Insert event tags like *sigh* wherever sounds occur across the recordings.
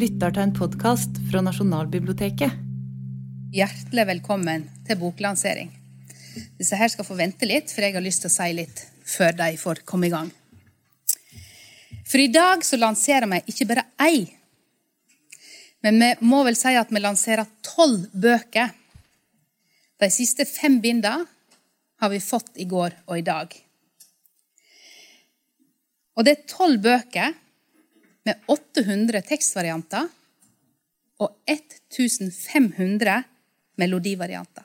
lytter til en podkast fra Nasjonalbiblioteket. Hjertelig velkommen til boklansering. Disse her skal få vente litt, for jeg har lyst til å si litt før de får komme i gang. For i dag så lanserer vi ikke bare ei, men vi må vel si at vi lanserer tolv bøker. De siste fem bindene har vi fått i går og i dag. Og det er tolv bøker med 800 tekstvarianter og 1500 melodivarianter.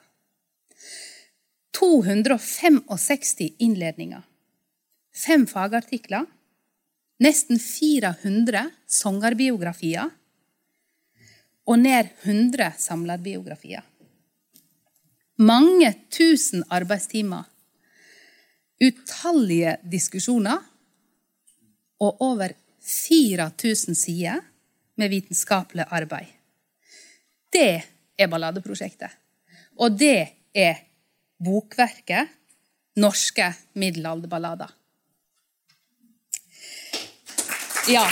265 innledninger, fem fagartikler, nesten 400 sangerbiografier og nær 100 samlerbiografier. Mange tusen arbeidstimer, utallige diskusjoner. Og over 4000 sider med vitenskapelig arbeid. Det er Balladeprosjektet. Og det er bokverket Norske middelalderballader. Ja.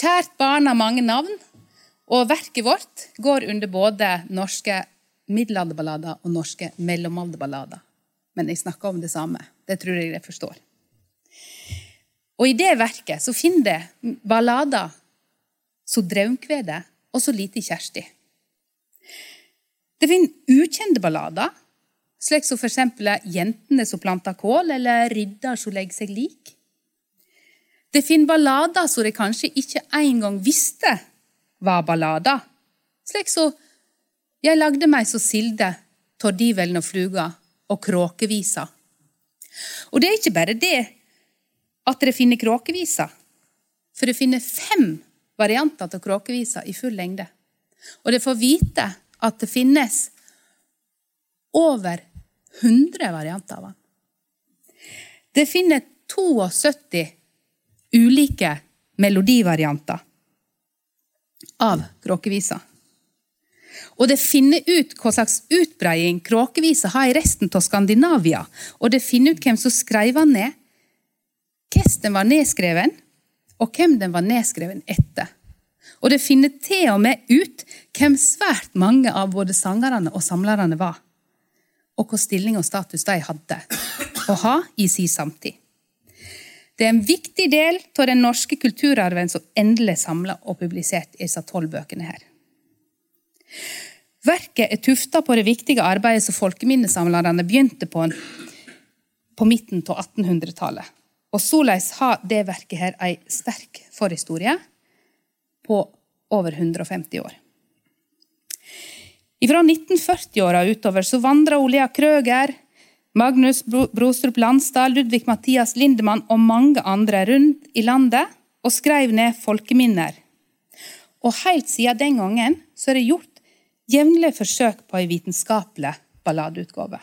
Kjært barn har mange navn, og verket vårt går under både norske middelalderballader og norske mellomalderballader. Men jeg snakker om det samme. Det tror jeg dere forstår. Og I det verket så finner det ballader så draumkvedet og så lite Kjersti. Det finner ukjente ballader, slik som f.eks. 'Jentene som planta kål' eller 'Ridder som legger seg lik'. Det finner ballader som de kanskje ikke engang visste var ballader. Slik som 'Jeg lagde meg så silde, tordivelen og fluga' og 'Kråkevisa'. Og det er ikke bare det at dere finner kråkevisa, for dere finner fem varianter av kråkevisa i full lengde. Og dere får vite at det finnes over 100 varianter av den. Det finner 72 ulike melodivarianter av kråkevisa. Og det finner ut hva slags utbreding kråkevisa har i resten av Skandinavia. Og det finner ut hvem som skrev den ned, hvordan den var nedskreven, og hvem den var nedskreven etter. Og det finner til og med ut hvem svært mange av både sangerne og samlerne var, og hva stilling og status de hadde å ha i sin samtid. Det er en viktig del av den norske kulturarven som endelig er samla og publisert i disse tolv bøkene her. Verket er tufta på det viktige arbeidet som folkeminnesamlerne begynte på på midten av 1800-tallet. Og Såleis har det verket her ei sterk forhistorie på over 150 år. Fra 1940-åra utover så vandra Olea Krøger, Magnus Brostrup Landstad, Ludvig Mathias Lindemann og mange andre rundt i landet og skrev ned folkeminner. Og helt siden den gangen så er det gjort jevnlige forsøk på ei vitenskapelig balladeutgave.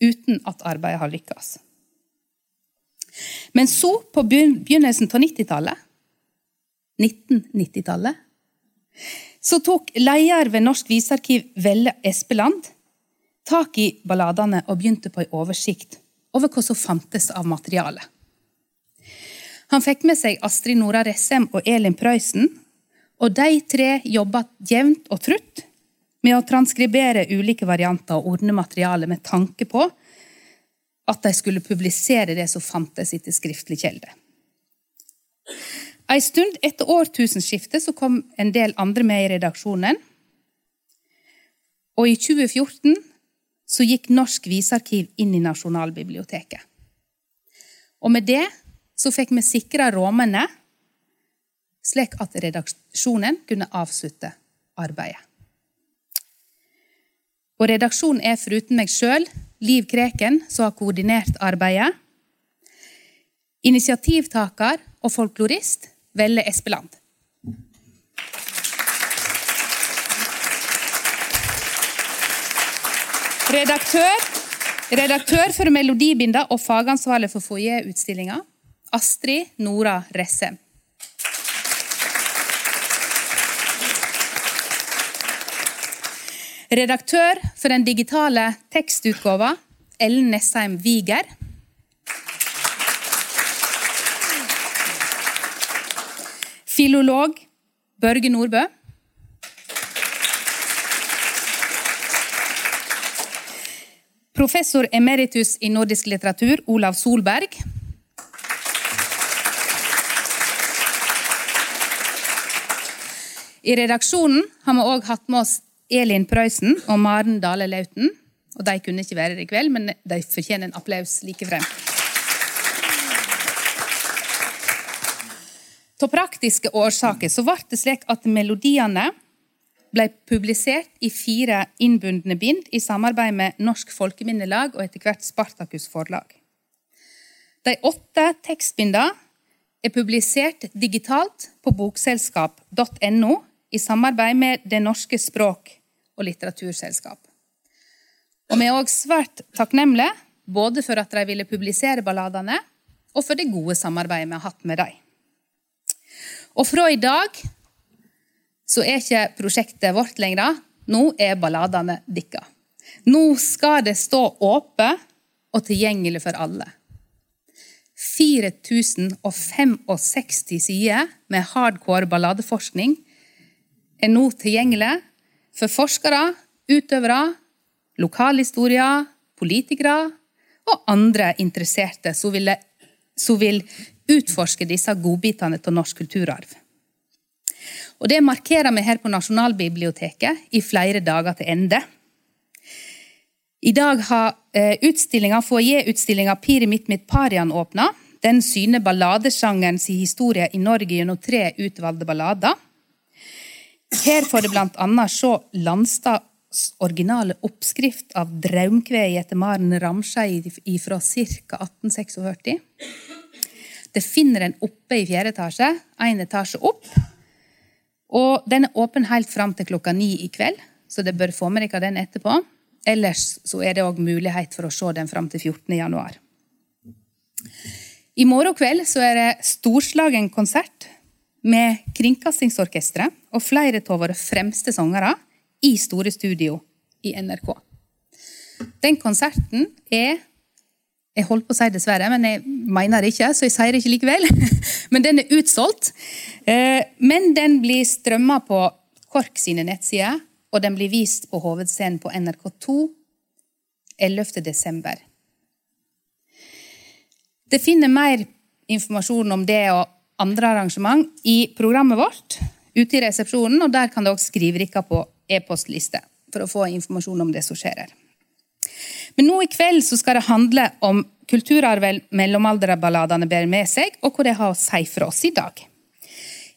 Uten at arbeidet har lykkes. Men så, på begynnelsen av 90-tallet 1990-tallet, så tok leder ved Norsk visarkiv, Velle Espeland tak i balladene og begynte på en oversikt over hva som fantes av materiale. Han fikk med seg Astrid Nora Ressem og Elin Prøysen, og de tre jobba jevnt og trutt med å transkribere ulike varianter og ordne materialet med tanke på at de skulle publisere det som fantes etter skriftlig kjelde. En stund etter årtusenskiftet så kom en del andre med i redaksjonen. Og i 2014 så gikk Norsk visarkiv inn i Nasjonalbiblioteket. Og med det så fikk vi sikra rammene, slik at redaksjonen kunne avslutte arbeidet. Og redaksjonen er foruten meg sjøl Liv Kreken, som har koordinert arbeidet. Initiativtaker og folklorist Velle Espeland. Redaktør, redaktør for Melodibinda og fagansvarlig for foajéutstillinga Astrid Nora Resse. Redaktør for den digitale tekstutgåva, Ellen Nessheim Wiger. Filolog Børge Nordbø. Professor emeritus i nordisk litteratur, Olav Solberg. I redaksjonen har vi òg hatt med oss Elin Prøysen og Maren Dale Lauten. Og De kunne ikke være her i kveld, men de fortjener en applaus like frem. Av praktiske årsaker så ble det slik at melodiene ble publisert i fire innbundne bind i samarbeid med Norsk Folkeminnelag og etter hvert Spartakus Forlag. De åtte tekstbindene er publisert digitalt på bokselskap.no i samarbeid med Det norske språk- og litteraturselskap. Og Vi er òg svært takknemlige både for at de ville publisere balladene, og for det gode samarbeidet vi har hatt med dem. Og fra i dag så er ikke prosjektet vårt lenger. Nå er balladene dikka. Nå skal det stå åpent og tilgjengelig for alle. 4065 sider med hardcore balladeforskning er nå tilgjengelig for forskere, utøvere, lokalhistorier, politikere og andre interesserte som vil, som vil utforske disse godbitene av norsk kulturarv. Og Det markerer vi her på Nasjonalbiblioteket i flere dager til ende. I dag har eh, utstillinga, foajéutstillinga Piri mitt mitt parian åpna. Den syner balladesjangerens historie i Norge gjennom tre utvalgte ballader. Her får du bl.a. se Landstads originale oppskrift av draumkveet etter Maren Ramskei fra ca. 1846. Det finner en oppe i fjerde etasje, én etasje opp. Og Den er åpen helt fram til klokka ni i kveld, så det bør få med dere den etterpå. Ellers så er det òg mulighet for å se den fram til 14. januar. I morgen kveld så er det storslagen konsert med Kringkastingsorkesteret og flere av våre fremste sangere i store studio i NRK. Den konserten er Jeg holdt på å si dessverre, men jeg mener det ikke, så jeg sier det ikke likevel. *laughs* Men den er utsolgt. Eh, men den blir strømma på KORK sine nettsider, og den blir vist på hovedscenen på NRK2 11. desember. Det finner mer informasjon om det og andre arrangement i programmet vårt ute i resepsjonen, og der kan dere skrive dere på e-postliste for å få informasjon om det som skjer her. Men nå i kveld skal det handle om kulturarven mellomalderballadene bærer med seg, og hva det har å si for oss i dag.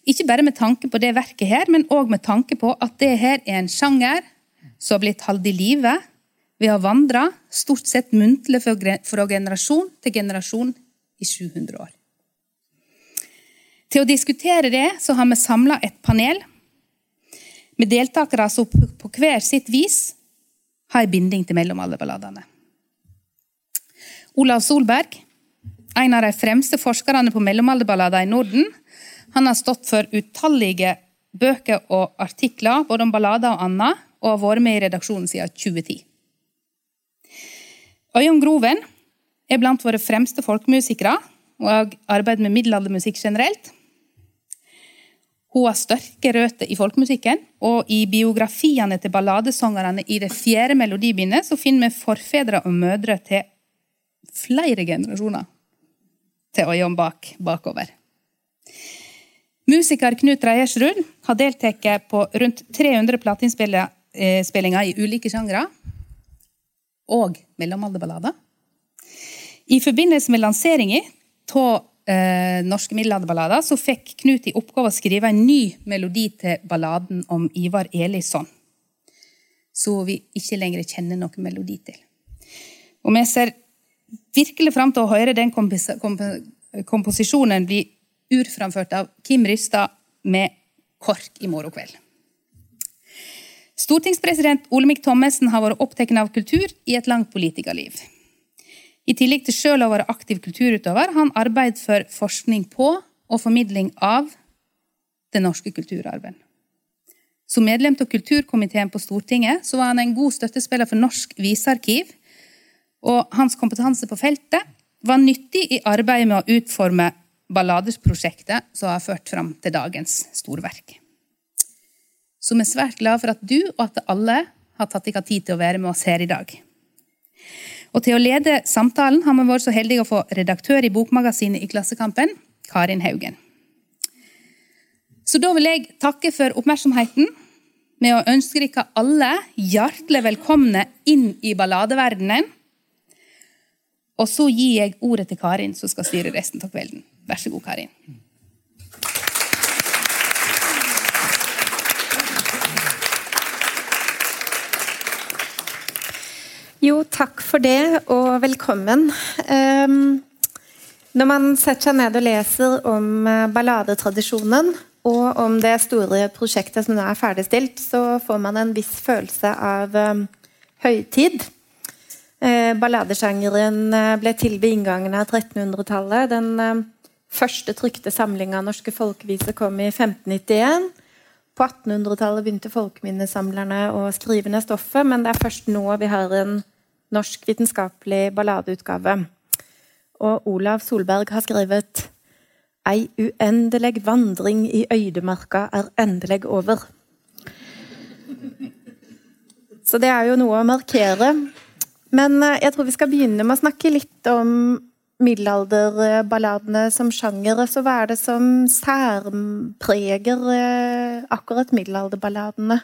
Ikke bare med tanke på det verket her, men òg med tanke på at det her er en sjanger som har blitt holdt i live ved å vandre stort sett muntlig fra generasjon til generasjon i 700 år. Til å diskutere det så har vi samla et panel med deltakere som på hver sitt vis har en binding til mellomalderballadene. Olav Solberg, en av de fremste forskerne på mellomalderballader i Norden, han har stått for utallige bøker og artikler både om ballader og annet, og har vært med i redaksjonen siden 2010. Øyunn Groven er blant våre fremste folkemusikere og har arbeidet med middelaldermusikk generelt. Hun har sterke røtter i folkemusikken, og i biografiene til balladesangerne i det fjerde melodibindet så finner vi forfedre og mødre til flere generasjoner til Øyonn bak bakover. Musiker Knut Reiersrud har deltatt på rundt 300 plateinnspillinger i ulike sjangre og mellomalderballader. I forbindelse med lanseringen av eh, norske middelalderballader, så fikk Knut i oppgave å skrive en ny melodi til balladen om Ivar Elisson. Så vi ikke lenger kjenner noen melodi til. Og vi ser virkelig fram til å høre den kompos komposisjonen bli urframført av Kim Rystad med KORK i morgen kveld. Stortingspresident Olemic Thommessen har vært opptatt av kultur i et langt politikerliv. I tillegg til selv å være aktiv kulturutøver han arbeidet for forskning på og formidling av den norske kulturarven. Som medlem av kulturkomiteen på Stortinget så var han en god støttespiller for Norsk visearkiv, og hans kompetanse på feltet var nyttig i arbeidet med å utforme balladersprosjektet som har ført fram til dagens storverk. Så vi er svært glad for at du og at alle har tatt dere tid til å være med oss her i dag. Og til å lede samtalen har vi vært så heldige å få redaktør i Bokmagasinet i Klassekampen, Karin Haugen. Så da vil jeg takke for oppmerksomheten med å ønske dere alle hjertelig velkomne inn i balladeverdenen. Og så gir jeg ordet til Karin, som skal styre resten av kvelden. Vær så god, Karin. Jo, takk for det, og velkommen. Um, når man setter seg ned og leser om eh, balladetradisjonen, og om det store prosjektet som nå er ferdigstilt, så får man en viss følelse av um, høytid. Eh, balladesjangeren eh, ble til ved inngangen av 1300-tallet. Den eh, første trykte samlinga av norske folkeviser kom i 1591. På 1800-tallet begynte folkeminnesamlerne å skrive ned stoffet, men det er først nå vi har en norsk vitenskapelig balladeutgave. Og Olav Solberg har skrevet Ei uendelig vandring i øydemarka er endelig over. Så det er jo noe å markere. Men eh, jeg tror vi skal begynne med å snakke litt om middelalderballadene som sjanger. Så hva er det som særpreger eh, akkurat middelalderballadene?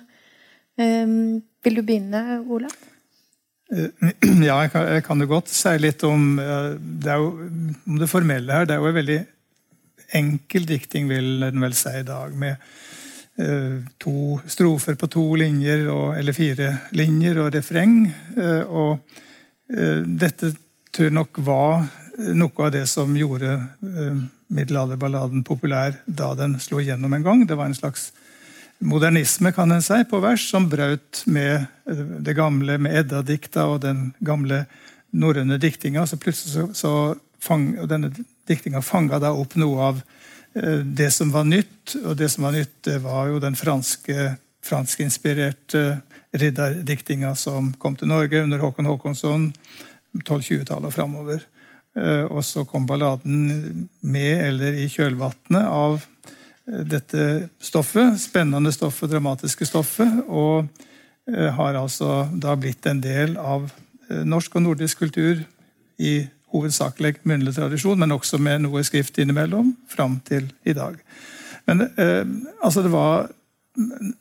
Um, vil du begynne, Olav? *clears throat* Ja, jeg kan, jeg kan, jo godt si litt om det, jo, om det formelle her. Det er jo en veldig enkel dikting, vil en vel si i dag. Med uh, to strofer på to linjer, og, eller fire linjer, og refreng. Uh, og uh, dette tror nok var noe av det som gjorde middelalderballaden populær da den slo igjennom en gang. Det var en slags modernisme kan en si, på vers, som brøt med det gamle, med Edda-dikta og den gamle norrøne diktinga. Så plutselig så, så fang, denne diktinga fanga da opp noe av eh, det som var nytt. Og det som var nytt, det var jo den franske, franskinspirerte ridderdiktinga som kom til Norge under Håkon Håkonsson 1220-tallet og framover. Eh, og så kom balladen med eller i kjølvannet av eh, dette stoffet. Spennende stoffet, dramatiske stoffet. Og har altså da blitt en del av norsk og nordisk kultur i hovedsakelig munnlig tradisjon, men også med noe skrift innimellom, fram til i dag. Men eh, altså det var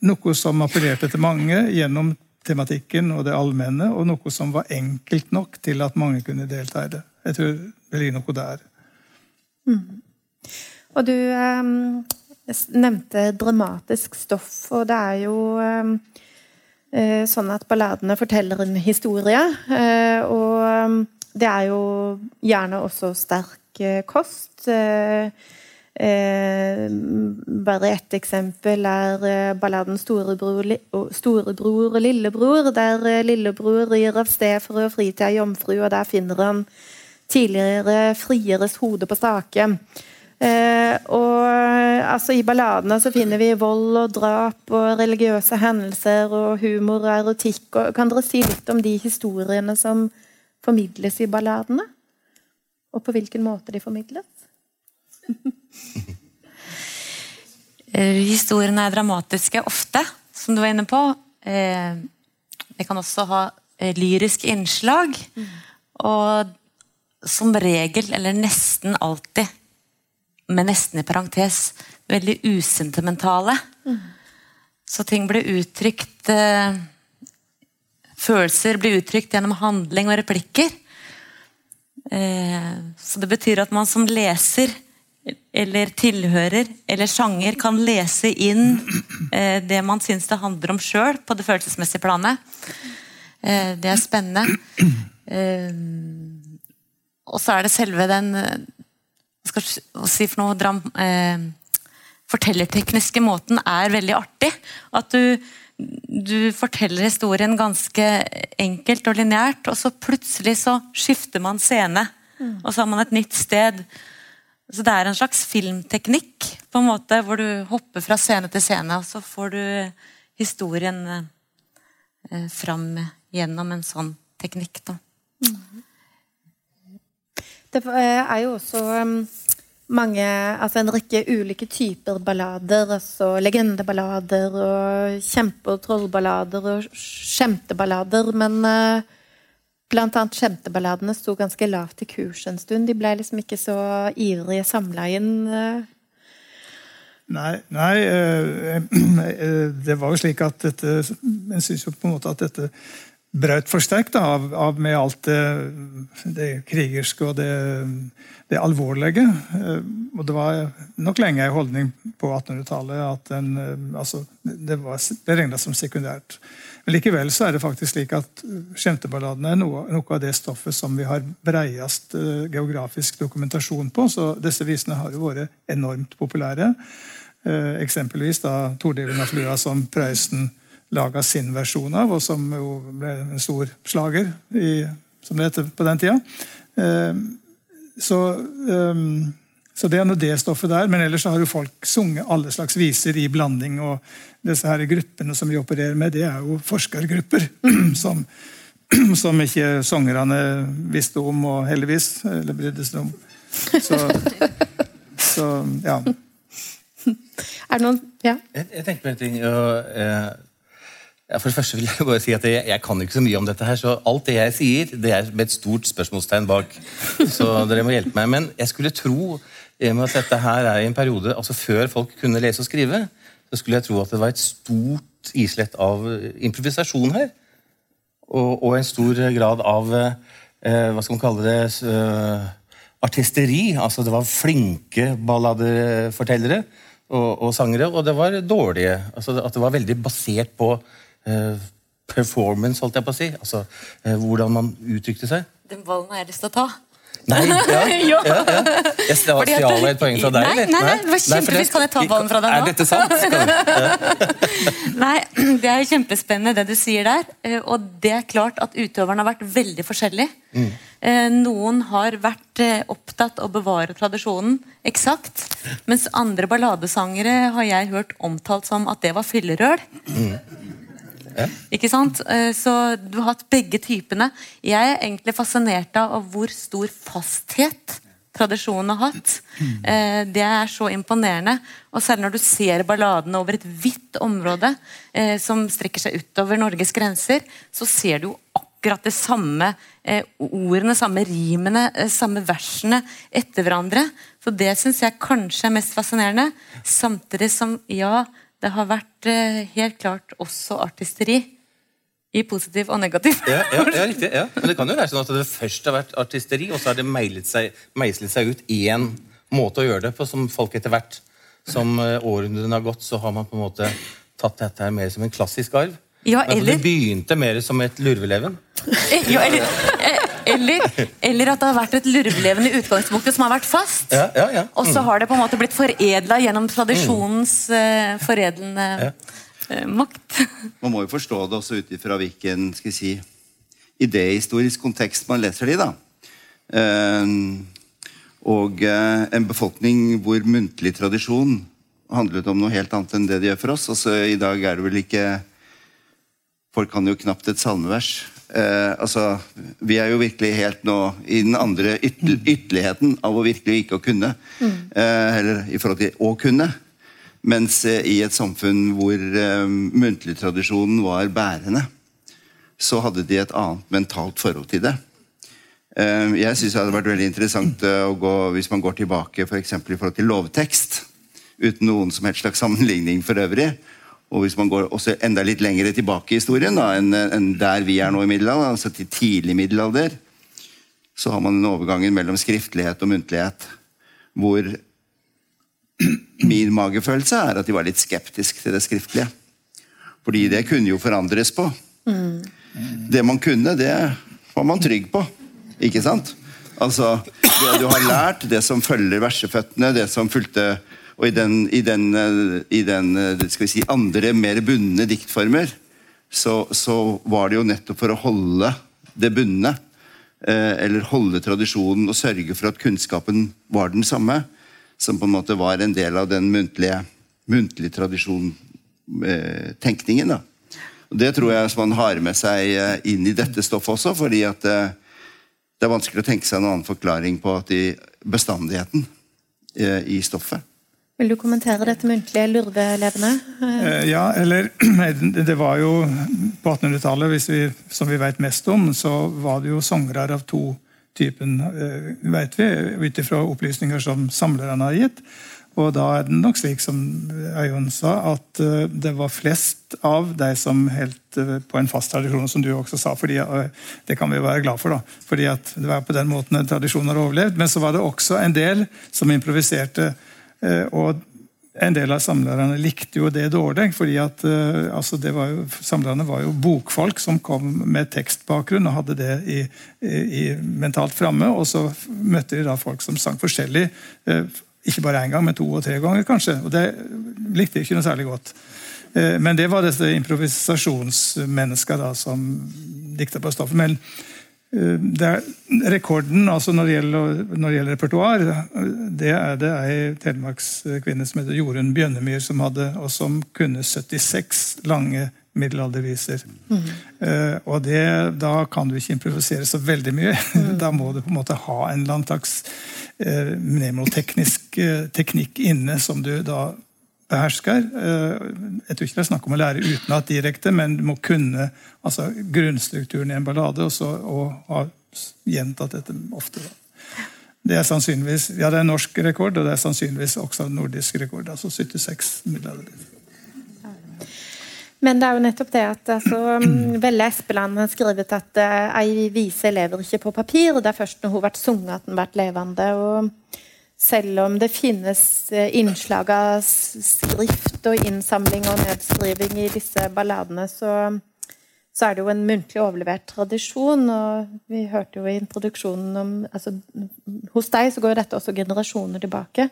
noe som appellerte til mange gjennom tematikken og det allmenne, og noe som var enkelt nok til at mange kunne delta i det. Jeg tror det ligger noe der. Mm. Og du eh, nevnte dramatisk stoff, og det er jo eh, eh sånn at balladene forteller en historie. Eh, og det er jo gjerne også sterk eh, kost. Eh, eh, bare ett eksempel er balladen 'Storebror, Storebror og lillebror', der lillebror rir av sted for å fri til ei jomfru, og der finner han tidligere frieres hode på stake. Eh, og altså, I balladene så finner vi vold og drap og religiøse hendelser og humor og erotikk. Og, kan dere si litt om de historiene som formidles i balladene? Og på hvilken måte de formidles? *laughs* Eh, historiene er dramatiske ofte, som du var inne på. Eh, det kan også ha lyrisk innslag. Og som regel, eller nesten alltid, med nesten i parentes, veldig usentimentale. Så ting blir uttrykt følelser blir uttrykt gjennom handling og replikker. Eh, så det betyr at man som leser eller tilhører eller sjanger kan lese inn eh, det man syns det handler om sjøl, på det følelsesmessige planet. Eh, det er spennende. Og så er det selve den skal si for noe dram, Fortellertekniske måten er veldig artig. At du du forteller historien ganske enkelt og lineært, og så plutselig så skifter man scene. Mm. Og så har man et nytt sted. Så det er en slags filmteknikk på en måte, hvor du hopper fra scene til scene, og så får du historien eh, fram gjennom en sånn teknikk. Da. Mm. Det er jo også um, mange Altså en rekke ulike typer ballader. Altså legendeballader og kjempe- og trollballader og skjemteballader. Men uh, blant annet skjemteballadene sto ganske lavt i kurs en stund. De ble liksom ikke så ivrige samla inn. Uh. Nei, nei *clears throat* det var jo slik at dette En syns jo på en måte at dette brøt for sterkt av, av, med alt det, det krigerske og det, det, alvorlige. Eh, og det var nok lenge en holdning på 1800-tallet at den, eh, altså, det, var, det regna som sekundært. Men likevel så er det faktisk slik at skjemteballadene er noe, noe, av det stoffet som vi har breiest uh, geografisk dokumentasjon på. Så disse visene har jo vært enormt populære. Eksempelvis da 'Tordelen og flua', som Prøysen laga sin versjon av, og som jo ble en stor slager, i, som det heter på den tida. Eh, så, um, så, det er nå det stoffet der. Men ellers har jo folk sunget alle slags viser i blanding. Og disse her gruppene som vi opererer med, det er jo forskergrupper. *clears throat* som, *clears throat* som ikke sangerne visste om, og heldigvis, eller brydde seg om. Så, *laughs* så ja. Er det noen Ja? Jeg, jeg tenkte på en ting. Og, eh, ja, for det første vil Jeg bare si at jeg, jeg, kan ikke så mye om dette, her, så alt det jeg sier, det er med et stort spørsmålstegn bak. Så dere må hjelpe meg. Men jeg skulle tro at dette her er i en periode altså Før folk kunne lese og skrive, så skulle jeg tro at det var et stort islett av improvisasjon her. Og, og en stor grad av eh, hva skal man kalle det eh, artisteri. Altså det var flinke balladefortellere og, og sangere, og det var dårlige. Altså at det var veldig basert på Eh, performance, holdt jeg på å si. Altså eh, hvordan man uttrykte seg. Den ballen har jeg lyst til å ta. Nei, ja, *laughs* ja, ja. Jeg stjal et poeng fra deg, nei, nei, nei, det var kjempevis. Kan jeg ta ballen fra deg nå? Er dette sant? *laughs* nei, *clears throat* det er kjempespennende det du sier der. Eh, og det er klart at utøverne har vært veldig forskjellige. Mm. Noen har vært opptatt av å bevare tradisjonen eksakt, mens andre balladesangere har jeg hørt omtalt som at det var fyllerøl. Mm. Ikke sant? Eh, så du har hatt begge typene. Jeg er egentlig fascinert av hvor stor fasthet tradisjonen har hatt. Eh, det er så imponerende. Og særlig når du ser balladene over et vidt område eh, som strekker seg utover Norges grenser, så ser du jo akkurat det samme ordene, samme rimene, samme versene etter hverandre. Så det syns jeg kanskje er mest fascinerende. Samtidig som, ja, det har vært eh, helt klart også artisteri. I positiv og negativ. ja, ja, ja, riktig. Ja. Men det kan jo være sånn at det først har vært artisteri, og så har det seg, meislet seg ut én måte å gjøre det på, som folk etter hvert som eh, århundrene har gått, så har man på en måte tatt dette her mer som en klassisk arv. Ja, eller... Det begynte mer som et lurveleven. Ja, eller, eller, eller, at det har vært et lurveleven i utgangspunktet som har vært fast. Ja, ja, ja. Mm. Og så har det på en måte blitt foredla gjennom tradisjonens uh, foredlende uh, makt. *laughs* Man må jo forstå det også ut ifra hvilken skal si, idéhistorisk kontekst man leser det i. da. Uh, og en befolkning hvor muntlig tradisjon handlet om noe helt annet enn det de gjør for oss. Altså, I dag er det vel ikke Folk kan jo knapt et salmevers. Eh, altså, vi er jo virkelig helt nå i den andre ytter, ytterligheten av å virkelig ikke å kunne. Mm. Eh, eller i forhold til å kunne. Mens eh, i et samfunn hvor eh, muntligtradisjonen var bærende, så hadde de et annet mentalt forhold til det. Eh, jeg syns det hadde vært veldig interessant eh, å gå, hvis man går tilbake for i forhold til lovtekst, uten noen som helst slags sammenligning for øvrig, og hvis man går også enda litt lenger tilbake i historien da, enn, enn der vi er nå i middelalderen, altså til tidlig middelalder, så har man den overgangen mellom skriftlighet og muntlighet. Hvor min magefølelse er at de var litt skeptisk til det skriftlige. Fordi det kunne jo forandres på. Mm. Det man kunne, det var man trygg på. Ikke sant? Altså, det du har lært, det som følger verseføttene, det som fulgte og i den, i den, eh, i den eh, si, andre, mer bundne diktformer, så, så, var det jo nettopp for å holde det bundne. Eh, eller holde tradisjonen og sørge for at kunnskapen var den samme. Som på en måte var en del av den muntlige, muntlige tradisjontenkningen. da. Det tror jeg man har med seg inn i dette stoffet også, fordi at det er vanskelig å tenke seg en annen forklaring på at i bestandigheten i stoffet. Vil du kommentere dette muntlige lurveelevene? Eh, Ja, eller *clears throat* Det var jo på 1800-tallet, som vi vet mest om, så var det jo sangere av to typen, veit vet vi, ut ifra opplysninger som samlerne har gitt. Og da er det nok slik som Øyunn sa, at eh, det var flest av de som helt eh, på en fast tradisjon, som du også sa. fordi eh, Det kan vi være glad for, da. fordi det var på den måten en tradisjon har overlevd. Men så var det også en del som improviserte. Eh, og en del av samlerne likte jo det dårlig. fordi at eh, altså var jo, Samlerne var jo bokfolk som kom med tekstbakgrunn og hadde det i, i, mentalt framme. Og så møtte de da folk som sang forskjellig. eh, ikke bare én gang, men to og tre ganger, kanskje. Og det likte de ikke noe særlig godt. Men det var disse improvisasjonsmennesker som dikta på stoffet. Men er, rekorden altså når det gjelder, når det gjelder repertoar, det er det ei telemarkskvinne som heter Jorunn Bjønnemyr, som hadde, og som kunne 76 lange middelalderviser. Eh, og det, da kan du ikke improvisere så veldig mye. *laughs* da må du på en måte ha en eller annen slags uh, mnemoteknisk uh, teknikk inne som du da behersker. Eh, jeg tror ikke det er snakk om å lære utenat direkte, men du må kunne altså, grunnstrukturen i en ballade og, så, og ha gjentatt dette ofte. Det er sannsynligvis ja, det er norsk rekord, og det er sannsynligvis også nordisk rekord. altså 76 milliarder. Men det er jo nettopp det at altså, *clears throat* Velle Espeland har skrevet at uh, ei vise lever ikke på papir. Det er først når hun blir sunget at den blir levende. og selv om det finnes eh, innslag av skrift og innsamling og nedskriving i disse balladene, så, så er det jo en muntlig overlevert tradisjon. Og vi hørte jo i introduksjonen om altså, Hos deg så går dette også generasjoner tilbake.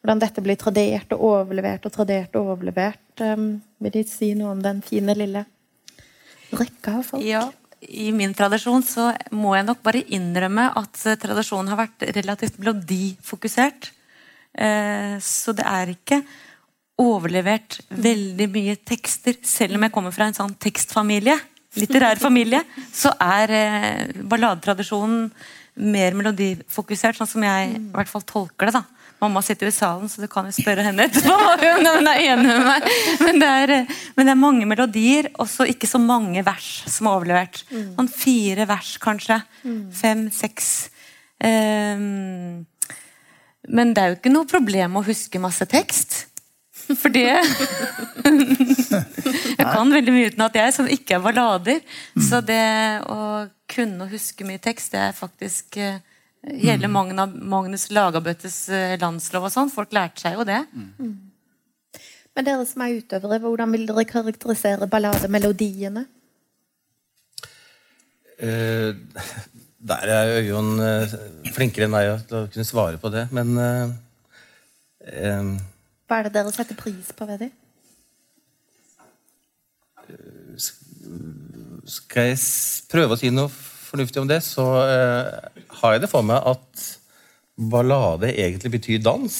Hvordan dette blir tradert og overlevert og tradert og overlevert. Um, vil De si noe om den fine, lille rekka av folk? Ja, I min tradisjon så må jeg nok bare innrømme at eh, tradisjonen har vært relativt melodifokusert. Eh, Så det er ikke overlevert veldig mye tekster, selv om jeg kommer fra en sånn tekstfamilie, litterær familie, så er eh, balladetradisjonen mer melodifokusert, sånn som jeg i hvert fall tolker det. da. Mamma sitter i salen, så du kan jo spørre henne etterpå om hun er enig med meg. Men det er, eh, men det er mange melodier, og så ikke så mange vers som er overlevert. Sånn fire vers, kanskje. Fem, seks. Um, men det er jo ikke noe problem å huske masse tekst. For det *laughs* Jeg kan veldig mye uten at jeg, som ikke er ballader. Så det å kunne huske mye tekst, det er faktisk eh, hele Magna, Magnus Lagabøtes eh, landslov og sånn. Folk lærte seg jo det. Men dere som er utøvere, hvordan vil dere karakterisere ballademelodiene? Uh, der er Øyunn uh, flinkere enn meg til å kunne svare på det, men uh, eh, Hva er det dere setter pris på ved dem? Skal jeg prøve å si noe fornuftig om det, så eh, har jeg det for meg at ballade egentlig betyr dans.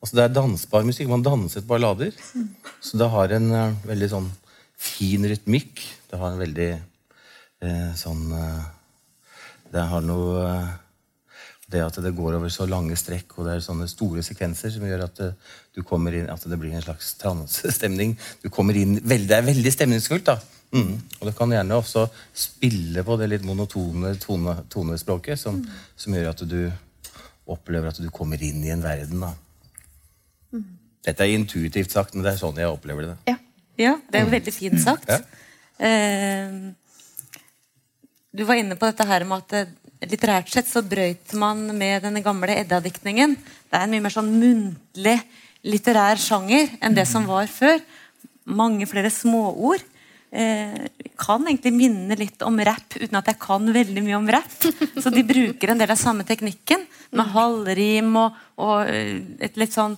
Altså Det er dansbar musikk. Man danser til ballader. Så det har en eh, veldig sånn fin rytmikk. Det har en veldig eh, sånn eh, Det har noe eh, det at det går over så lange strekk, og det er sånne store sekvenser som gjør at det, du kommer inn, at det blir en slags transestemning. Du kommer inn, veldig, Det er veldig stemningsfullt. da. Mm. Og det kan gjerne også spille på det litt monotone tone, tonespråket, som, som gjør at du opplever at du kommer inn i en verden. da. Dette er intuitivt sagt, men det er sånn jeg opplever det. Ja. Ja, det er jo veldig fint sagt. Ja. Eh, du var inne på dette her med at eh, litterært sett så brøyt man med den gamle Edda-diktningen. Det er en mye mer sånn muntlig litterær sjanger enn det som var før. Mange flere småord. Eh, kan egentlig minne litt om rapp, uten at jeg kan veldig mye om rapp. Så de bruker en del av samme teknikken, med halvrim og, og eh, et litt sånn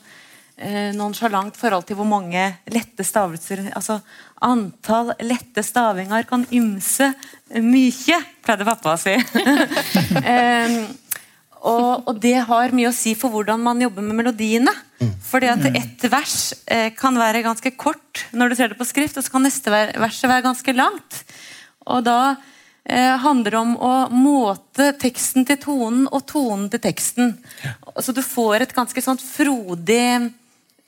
eh, nonsjalant forhold til hvor mange lette stavelser Altså antall lette stavinger kan ymse mykje, pleide pappa å si. *laughs* Em, og, og det har mye å si for hvordan man jobber med melodiene. Fordi at ett vers eh, kan være ganske kort når du ser det på skrift, og så kan neste ver- verset være ganske langt. Og da eh, handler om å måte teksten til tonen og tonen til teksten. Så du får et ganske sånt frodig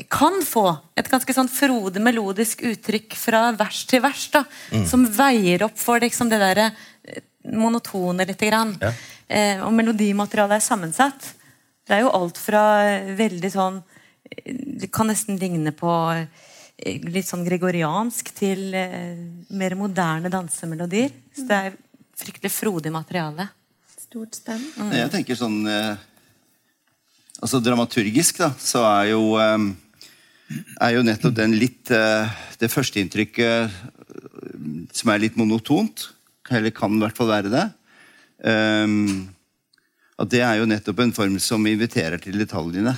kan få et ganske sånn frodig melodisk uttrykk fra vers til vers, da, som veier opp for liksom, det der eh, monotone lite grann. Ja. Eh, og melodimaterialet er sammensatt. Det er jo alt fra eh, veldig sånn eh, Det kan nesten ligne på eh, litt sånn gregoriansk til eh, mer moderne dansemelodier. Så det er fryktelig frodig materiale. Stort spenn. Jeg tenker sånn eh, Altså Dramaturgisk da, så er jo eh, er jo nettopp den litt Det førsteinntrykket som er litt monotont, eller kan i hvert fall være det Um, At det er jo nettopp en form som inviterer til detaljene.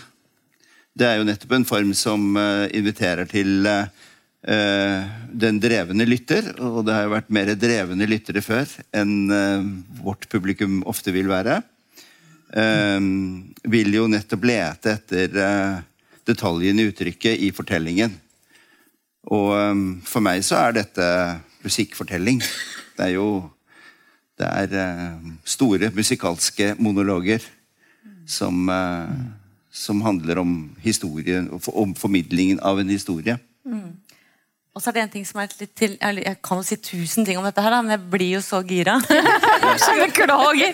Det er jo nettopp en form som uh, inviterer til eh, den drevne lytter, og det har jo vært mer drevne lyttere før enn uh, vårt publikum ofte vil være. Um, vil jo nettopp lete etter detaljene i uttrykket i fortellingen. Og um, for meg så er dette musikkfortelling. Det er jo det er eh, store musikalske monologer som, eh, som handler om historien, om formidlingen av en historie. Og så er det en ting som er litt til Jeg kan jo si tusen ting om dette, her da, men jeg blir jo så gira. *laughs* Beklager.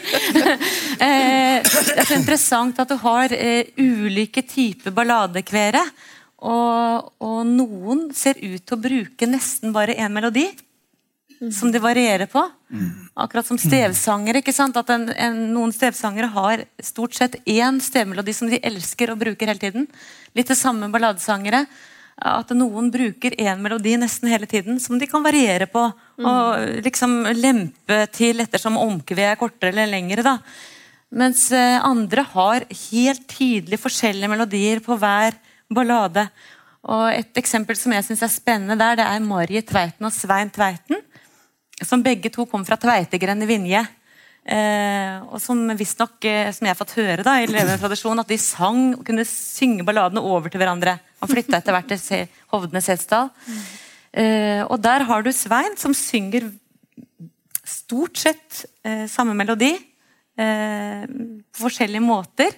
Eh, det er så interessant at du har eh, ulike typer balladekvere. Og, og noen ser ut til å bruke nesten bare én melodi. Som de varierer på. Akkurat som stevsangere. ikke sant? At en, en, Noen stevsangere har stort sett én stevmelodi som de elsker og bruker hele tiden. Litt det samme balladesangere at noen bruker én melodi nesten hele tiden, som de kan variere på. Og liksom lempe til ettersom omkvedet er kortere eller lengre. da. Mens eh, andre har helt tydelig forskjellige melodier på hver ballade. Og Et eksempel som jeg synes er spennende der, det er Marie Tveiten og Svein Tveiten. Som begge to kom fra Tveitegren i Vinje. Eh, og som visstnok, eh, som jeg har fått høre da, i levende tradisjon, at de sang og kunne synge balladene over til hverandre. Han flytta etter hvert til Hovdene Setesdal. Eh, og der har du Svein, som synger stort sett eh, samme melodi eh, på forskjellige måter.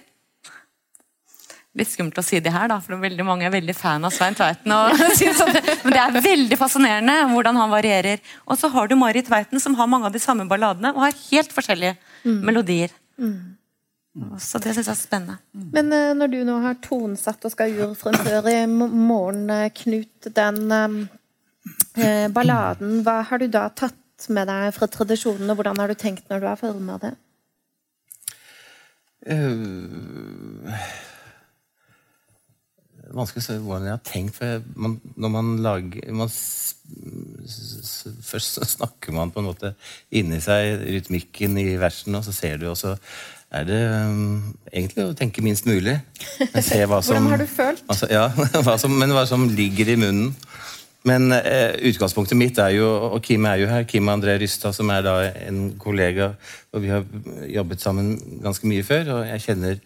Litt skummelt å si det her, da, for veldig mange er veldig fan av Svein Tveiten. Det, *laughs* men det er veldig fascinerende hvordan han varierer. Og så har du Marit Tveiten, som har mange av de samme balladene, og har helt forskjellige melodier. Så det syns jeg er spennende. Men uh, når du nå har tonsatt og skal urfremføre i morgen, eh, Knut, den eh, eh, balladen, hva har du da tatt med deg fra tradisjonen, og hvordan har du tenkt når du har forma det? Uh det vanskelig å se hvordan jeg har tenkt. for man, Når man lager man, Først så snakker man på en måte inni seg rytmikken i versen, og så ser du, og så er det um, egentlig å tenke minst mulig. Men se hva *laughs* som, Hvordan har du følt? Altså, ja, *laughs* hva som, men hva som ligger i munnen. Men eh, utgangspunktet mitt er jo, og Kim er jo her, Kim André Rystad, som er da en kollega, og vi har jobbet sammen ganske mye før, og jeg kjenner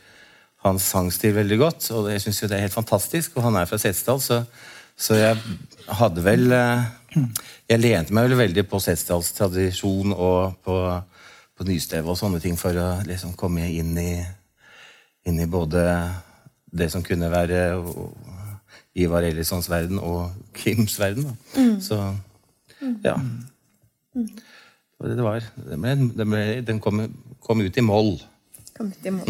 hans sangstil veldig godt, og jeg synes jo det er helt fantastisk, og han er fra Setesdal, så, så jeg hadde vel eh, Jeg lente meg vel veldig på Setesdals tradisjon og på, på Nysteve og sånne ting for å liksom komme inn i, inn i både det som kunne være Ivar Ellissons verden og Kims verden. Da. Så ja. Mm. Det var, det ble, den kom, kom ut i moll. Kom ut i mål.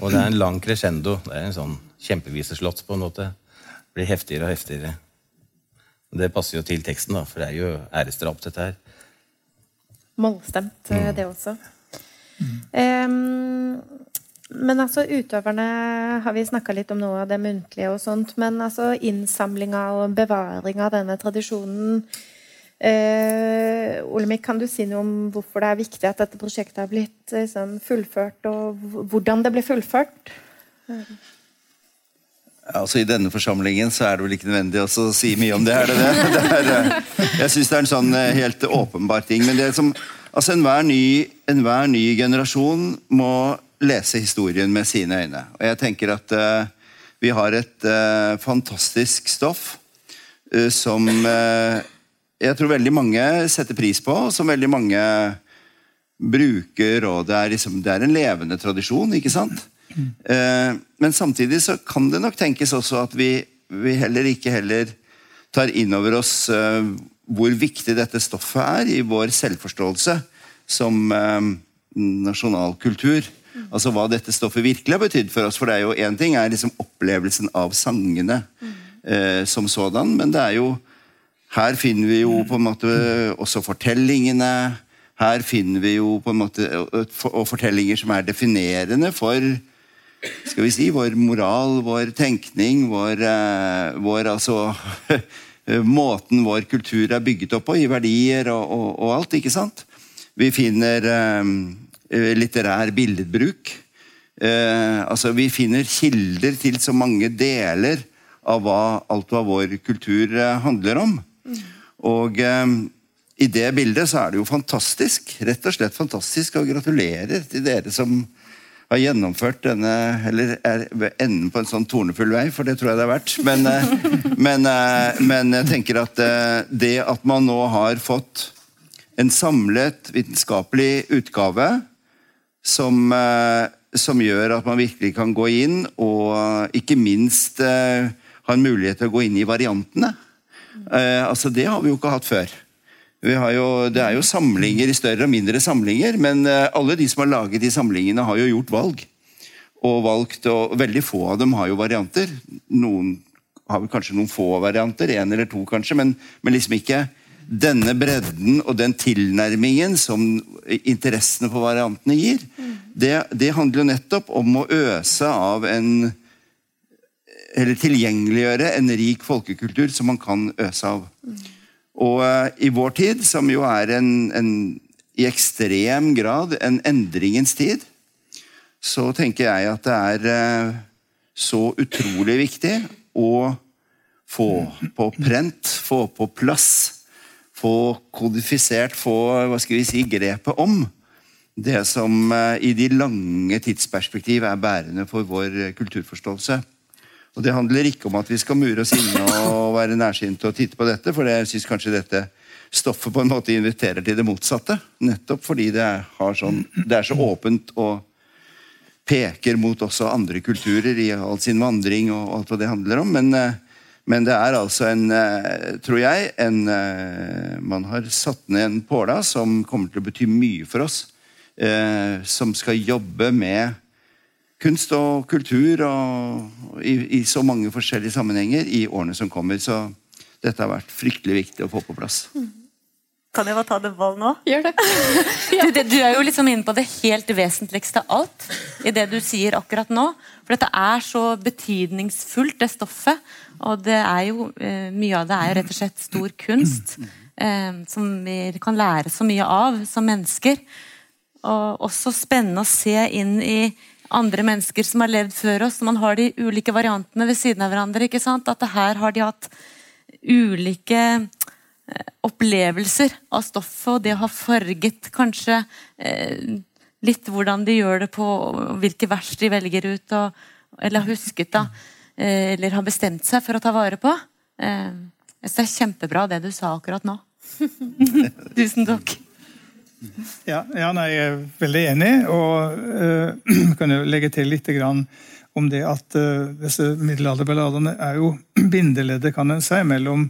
Og det er en lang crescendo. Det er en sånn kjempeviseslått på en måte. Det blir heftigere og heftigere. Det passer jo til teksten, da, for det er jo æresdrap, dette her. Målstemt, mm. det også. Em, men altså, utøverne har vi snakka litt om noe av det muntlige og sånt, men altså innsamlinga og bevaring av denne tradisjonen eh, Olemic, kan du si noe om hvorfor det er viktig at dette prosjektet har blitt liksom, fullført, og hvordan det blir fullført? Altså I denne forsamlingen så er det vel ikke nødvendig å si mye om det. er det det? *laughs* det er, eh, jeg syns det er en sånn eh, helt åpenbar ting. Men det som, altså enhver ny, enhver ny generasjon må lese historien med sine øyne. Og jeg tenker at uh, vi har et uh, fantastisk stoff uh, som jeg tror veldig mange setter pris på, og som veldig mange bruker, og det er, liksom, det er en levende tradisjon, ikke sant? Eh, men samtidig så kan det nok tenkes også at vi, vi heller ikke heller tar inn over oss eh, hvor viktig dette stoffet er i vår selvforståelse som eh, nasjonal kultur. Altså hva dette stoffet virkelig har betydd for oss. For det er jo én ting er liksom opplevelsen av sangene eh, som sådan, men det er jo her finner vi jo på en måte også fortellingene. Her finner vi jo på en måte og fortellinger som er definerende for skal vi si, vår moral, vår tenkning, vår, eh, vår altså *laughs* Måten vår kultur er bygget opp på, i verdier og, og, og alt. ikke sant? Vi finner eh, litterær billedbruk. Eh, altså, vi finner kilder til så mange deler av hva, alt hva vår kultur handler om. Og eh, i det bildet så er det jo fantastisk, rett og slett fantastisk, og gratulerer til dere som har gjennomført denne Eller er ved enden på en sånn tornefull vei, for det tror jeg det er verdt. Men, eh, *laughs* men, eh, men jeg tenker at eh, det at man nå har fått en samlet vitenskapelig utgave som, som gjør at man virkelig kan gå inn og ikke minst ha en mulighet til å gå inn i variantene. Altså Det har vi jo ikke hatt før. Jo, det er jo samlinger i større og mindre samlinger, men eh, alle de som har laget de samlingene, har jo gjort valg. Og valgt, og Veldig få av dem har jo varianter. Noen har vel kanskje noen få varianter, én eller to kanskje, men, men, liksom ikke denne bredden og den tilnærmingen som interessene på variantene gir. Det, det handler jo nettopp om å øse av en Eller tilgjengeliggjøre en rik folkekultur som man kan øse av. Og uh, i vår tid, som jo er en, en, i ekstrem grad en endringens tid, så tenker jeg at det er uh, så utrolig viktig å få på prent, få på plass, få kodifisert, få hva skal vi si, grepet om det som uh, i de lange tidsperspektiv er bærende for vår kulturforståelse. Og Det handler ikke om at vi skal mure oss inne og være nærsynte og titte på dette, for jeg syns kanskje dette stoffet på en måte inviterer til det motsatte. Nettopp fordi det er, sånn, det er så åpent og peker mot også andre kulturer i all sin vandring og alt hva det handler om. Men, eh, men det er altså en, eh, tror jeg, en eh, Man har satt ned en påla som kommer til å bety mye for oss. Som skal jobbe med kunst og kultur og i, i, så mange forskjellige sammenhenger i årene som kommer. Så dette har vært fryktelig viktig å få på plass. Kan jeg bare ta det valg nå? Gjør det. *laughs* du, det. du, er jo liksom inne på det helt vesentligste av alt i det du sier akkurat nå. For dette er så betydningsfullt, det stoffet. Og det er jo, eh, mye av det er jo rett og slett stor kunst. Eh, som vi kan lære så mye av som mennesker. Og også spennende å se inn i andre mennesker som har levd før oss. Man har de ulike variantene ved siden av hverandre. ikke sant? At her har de hatt ulike eh, opplevelser av stoffet, og det har farget kanskje eh, litt hvordan de gjør det på hvilke vers de velger ut, og, eller har husket da, eh, eller har bestemt seg for å ta vare på. Eh, så det er kjempebra det du sa akkurat nå. *laughs* Tusen takk. Ja, ja nei, jeg er veldig enig. Og uh, *clears throat* kan jo legge til litt om det at uh, disse middelalderballadene er jo *clears throat* bindeleddet, kan en si, mellom,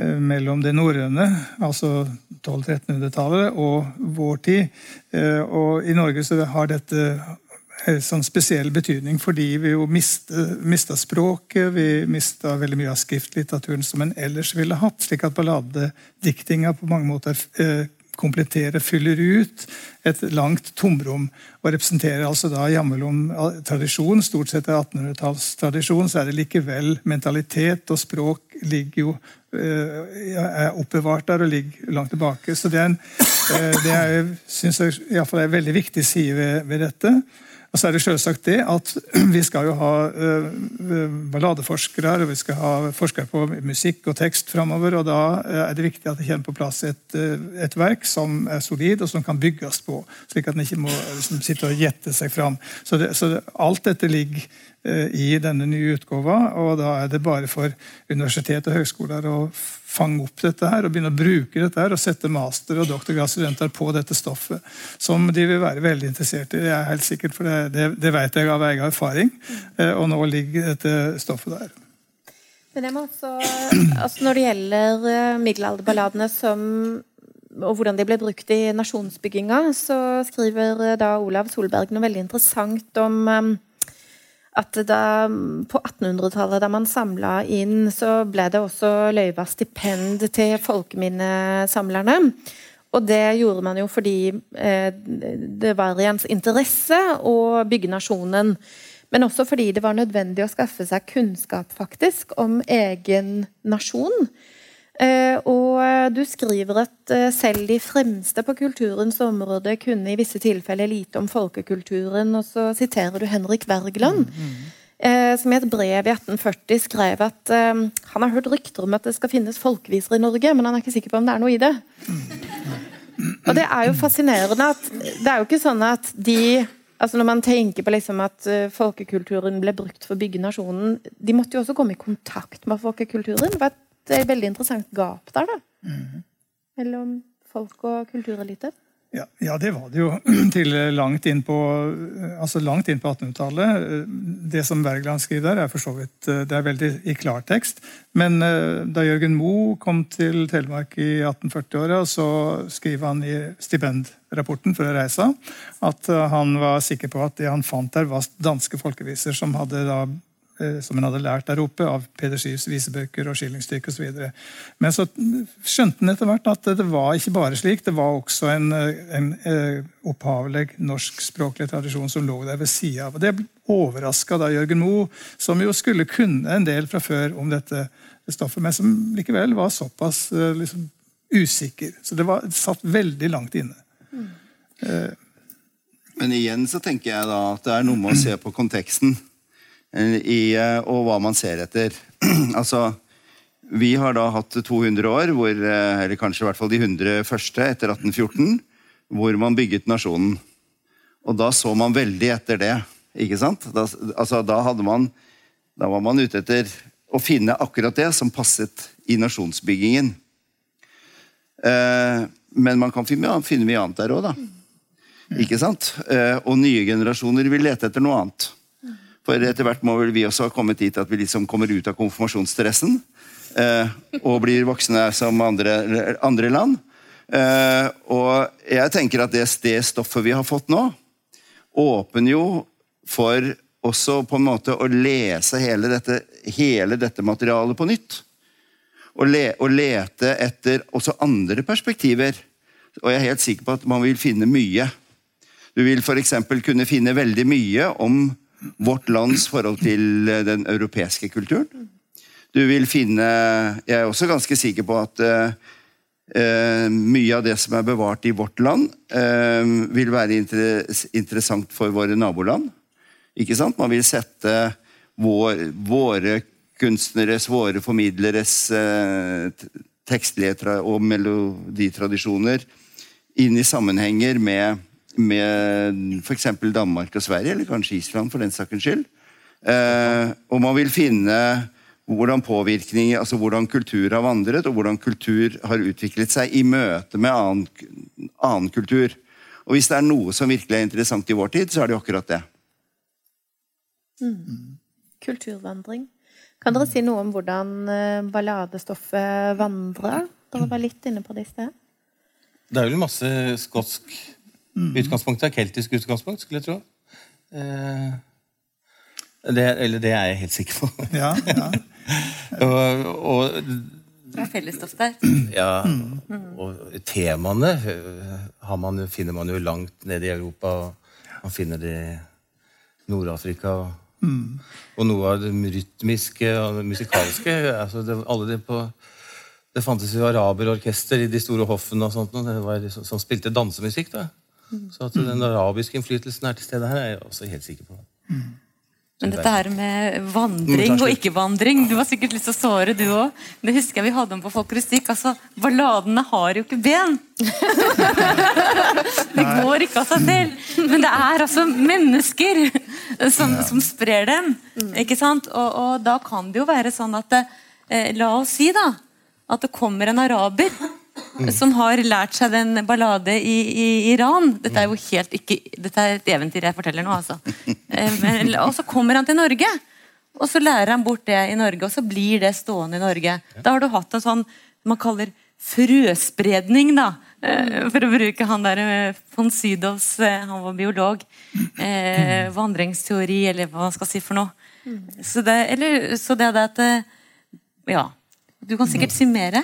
uh, mellom det norrøne, altså 1200-1300-tallet, og vår tid. Uh, og i Norge så har dette sånn spesiell betydning fordi vi jo mista språket, vi mista veldig mye av skriftlitteraturen som en ellers ville hatt. slik at balladediktinga på mange måter kompletterer, fyller ut et langt tomrom. Og representerer altså da jammelom tradisjon, stort sett er 1800-tallstradisjon, så er det likevel mentalitet og språk ligger jo eh, er oppbevart der og ligger langt tilbake. Så det er en, eh, det er, synes jeg iallfall er en veldig viktig side ved, ved dette. Og så er det selvsagt det at *clears throat* vi skal jo ha uh, balladeforskere og vi skal ha forskere på musikk og tekst framover. Og da er det viktig at det kommer på plass et, et, verk som er solid og som kan bygges på. Slik at en ikke må liksom, sitte og gjette seg fram. Så, det, så det, alt dette ligger i denne nye utgåva, og da er det bare for universitet og høgskoler å fange opp dette her og begynne å bruke dette her og sette master- og doktorgradsstudenter på dette stoffet. Som de vil være veldig interessert i. Det er helt sikkert, for det, det, det vet jeg av egen erfaring. Eh, og nå ligger dette stoffet der. Men jeg må også, altså Når det gjelder eh, middelalderballadene som og hvordan de ble brukt i nasjonsbygginga, så skriver eh, da Olav Solberg noe veldig interessant om at da, på 1800-tallet, da man samla inn, så ble det også løyva stipend til folkeminnesamlerne. Og det gjorde man jo fordi eh, det var i ens interesse å bygge nasjonen. Men også fordi det var nødvendig å skaffe seg kunnskap faktisk om egen nasjon. Eh, og du skriver at eh, selv de fremste på kulturens område kunne i visse tilfeller lite om folkekulturen, og så siterer du Henrik Wergeland. eh, Som i et brev i 1840 skrev at eh, han har hørt rykter om at det skal finnes folkeviser i Norge, men han er ikke sikker på om det er noe i det. Og det er jo fascinerende at det er jo ikke sånn at de altså Når man tenker på liksom at eh, folkekulturen ble brukt for å bygge nasjonen De måtte jo også komme i kontakt med folkekulturen. Det var et eh, veldig interessant gap der, da. Mellom folk og kulturelite. Ja, ja, det var det jo *clears throat* til langt inn på, altså langt inn på 1800-tallet. Det som Wergeland skriver der, er for så vidt det er veldig i klartekst. Men eh, da Jørgen Moe kom til Telemark i 1840-åra, så skriver han i stipendrapporten for reisa at eh, han var sikker på at det han fant der, var danske folkeviser som hadde da eh, som han hadde lært der oppe av Peder Skivs visebøker og skillingsstykke osv. Men så skjønte han etter hvert at det var ikke bare slik. Det var også en, en, en opphavlig norskspråklig tradisjon som lå der ved sida av. Og Det overraska da Jørgen Moe, som jo skulle kunne en del fra før om dette stoffet, men som likevel var såpass eh, liksom, usikker. Så det, var, det satt veldig langt inne. Eh, Men igjen så tenker jeg da at det er noe med å se på konteksten eh, i, eh, og hva man ser etter. *clears throat* altså, vi har da hatt 200 år, hvor, eh, eller kanskje i hvert fall de 100 første etter 1814, hvor man bygget nasjonen. Og da så man veldig etter det. ikke sant? Da, altså, da, man, da var man ute etter å finne akkurat det som passet i nasjonsbyggingen. Eh, men man kan finne, finne mye annet der òg, da. Ikke sant? Eh, og nye generasjoner vil lete etter noe annet. For etter hvert må vel vi også ha kommet dit at vi liksom kommer ut av konfirmasjonsstressen. Eh, og blir voksne som andre, andre land. Eh, og jeg tenker at det, det stoffet vi har fått nå, åpner jo for også på en måte å lese hele dette, hele dette materialet på nytt. Og, le, og lete etter også andre perspektiver. Og jeg er helt sikker på at man vil finne mye. Du vil f.eks. kunne finne veldig mye om vårt lands forhold til eh, den europeiske kulturen. Du vil finne Jeg er også ganske sikker på at uh, uh, mye av det som er bevart i vårt land, uh, vil være inter interessant for våre naboland. Ikke sant? Man vil sette vår, våre kunstneres, våre formidleres tekstlige og meloditradisjoner inn i sammenhenger med med f.eks. Danmark og Sverige, eller kanskje Island for den saks skyld. Eh, og man vil finne hvordan påvirkning, altså hvordan kultur har vandret, og hvordan kultur har utviklet seg i møte med annen, annen kultur. Og hvis det er noe som virkelig er interessant i vår tid, så er det jo akkurat det. Mm. Kulturvandring. Kan dere si noe om hvordan eh, balladestoffet vandrer? Dere var litt inne på det i sted. Det er vel masse skotsk utgangspunkt. er Keltisk utgangspunkt, skulle jeg tro. Eh, det, eller det er jeg helt sikker på. ja, ja. *laughs* og, og Det er fellesstoff der. Ja, og temaene har man, finner man jo langt nede i Europa. og Man finner det i Nord-Afrika. Og, og noe av det rytmiske og det musikalske altså det, alle det, på, det fantes jo araberorkester i de store hoffene og sånt, og det var, som, som spilte dansemusikk. da. Så at den arabiske innflytelsen er til stede her, er jeg også helt sikker på. Men dette her med vandring og ikke-vandring Du har sikkert lyst til å såre, du òg. Det husker jeg vi hadde om på folklorisikk. Altså, balladene har jo ikke ben! *laughs* det går ikke av seg selv. Men det er altså mennesker som, som sprer dem. Ikke sant? Og, og, da kan det jo være sånn at eh, La oss si da at det kommer en araber som har lært seg den ballade i, i Iran. Dette er jo helt ikke Dette er et eventyr jeg forteller nå, altså. Eh, men, og så kommer han til Norge. Og så lærer han bort det i Norge, og så blir det stående i Norge. Da har du hatt en sånn man kaller frøspredning, da. Eh, For å bruke han der eh, von Sydows, han var biolog. Eh, vandringsteori, eller hva man skal si for noe. Så det, eller, så det er det at Ja. Du kan sikkert si mer.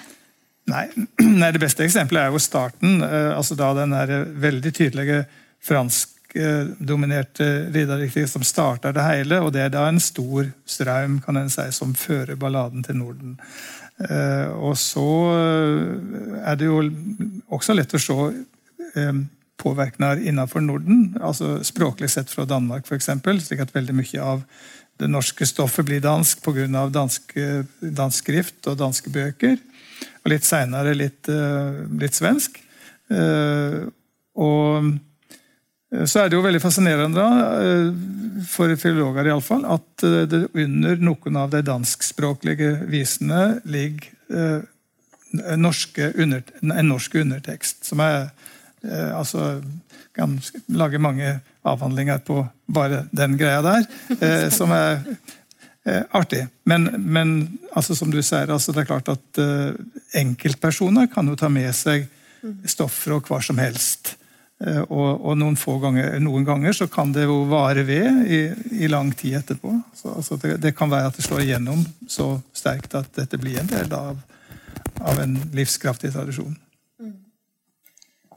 Nei, *clears throat* nei, det beste eksempelet er jo starten. eh, altså Da den der veldig tydelige franskdominerte ridderriktige som starter det hele. Og det er da en stor strøm kan en si, som fører balladen til Norden. Eh, og så eh, er det jo også lett å se eh, påvirkninger innenfor Norden. altså Språklig sett fra Danmark, f.eks. Slik at veldig mye av det norske stoffet blir dansk pga. Dansk, dansk skrift og danske bøker. Og litt seinere litt, eh, litt svensk. Eh, og eh, så er det jo veldig fascinerende, da, for filologer iallfall, at det under noen av de danskspråklige visene ligger en norske under, en norsk undertekst. Som er altså kan lage mange avhandlinger på bare den greia der. Som er artig. Men, men altså, som du sier, altså, det er klart at eh, enkeltpersoner kan jo ta med seg stoff fra hva som helst. Eh, og, og noen, få ganger, noen ganger så kan det jo vare ved i, i lang tid etterpå. Så, altså, det, det kan være at det slår igjennom så sterkt at dette blir en del av, av en livskraftig tradisjon.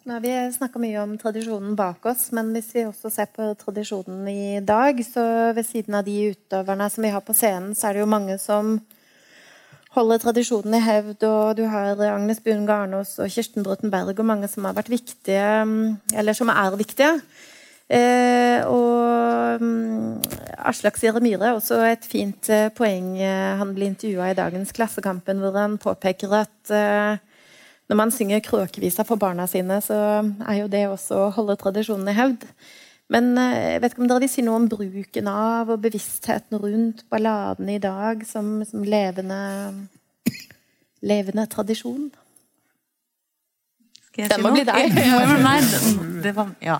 Nå har vi snakka mye om tradisjonen bak oss, men hvis vi også ser på tradisjonen i dag, så ved siden av de utøverne som vi har på scenen, så er det jo mange som holder tradisjonen i hevd. Og du har Agnes Buen Garnås og Kirsten Bråten Berg og mange som har vært viktige, eller som er viktige. Eh, og um, Aslak Sire Myhre også et fint eh, poeng. Eh, han blir intervjua i dagens Klassekampen, hvor han påpeker at eh, når man synger kråkevisa for barna sine, så er jo det også å holde tradisjonen i hevd. Men eh, jeg vet ikke om dere vil si noe om bruken av og bevisstheten rundt balladen i dag som, som levende, levende tradisjon? Skal jeg Det si må noe? bli deg. *laughs* Ja, det- det, var, ja.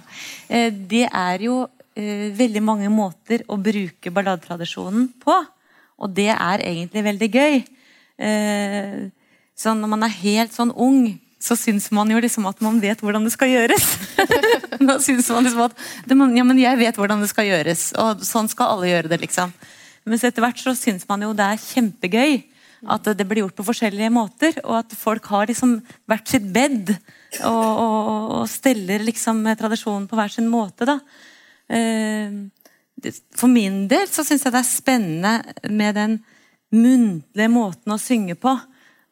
Eh, det er jo eh, veldig mange måter å bruke balladetradisjonen på. Og det er egentlig veldig gøy. Så når man er helt sånn ung, så syns man jo liksom at man vet hvordan det skal gjøres. *laughs* da syns man liksom at det ja, men jeg vet hvordan det skal gjøres, og sånn skal alle gjøre det. liksom. Mens etter hvert så syns man jo det er kjempegøy at det blir gjort på forskjellige måter, og at folk har liksom hvert sitt bed og, og, og steller liksom tradisjonen på hver sin måte. da. Eh, For min del så syns jeg det er spennende med den muntlige måten å synge på.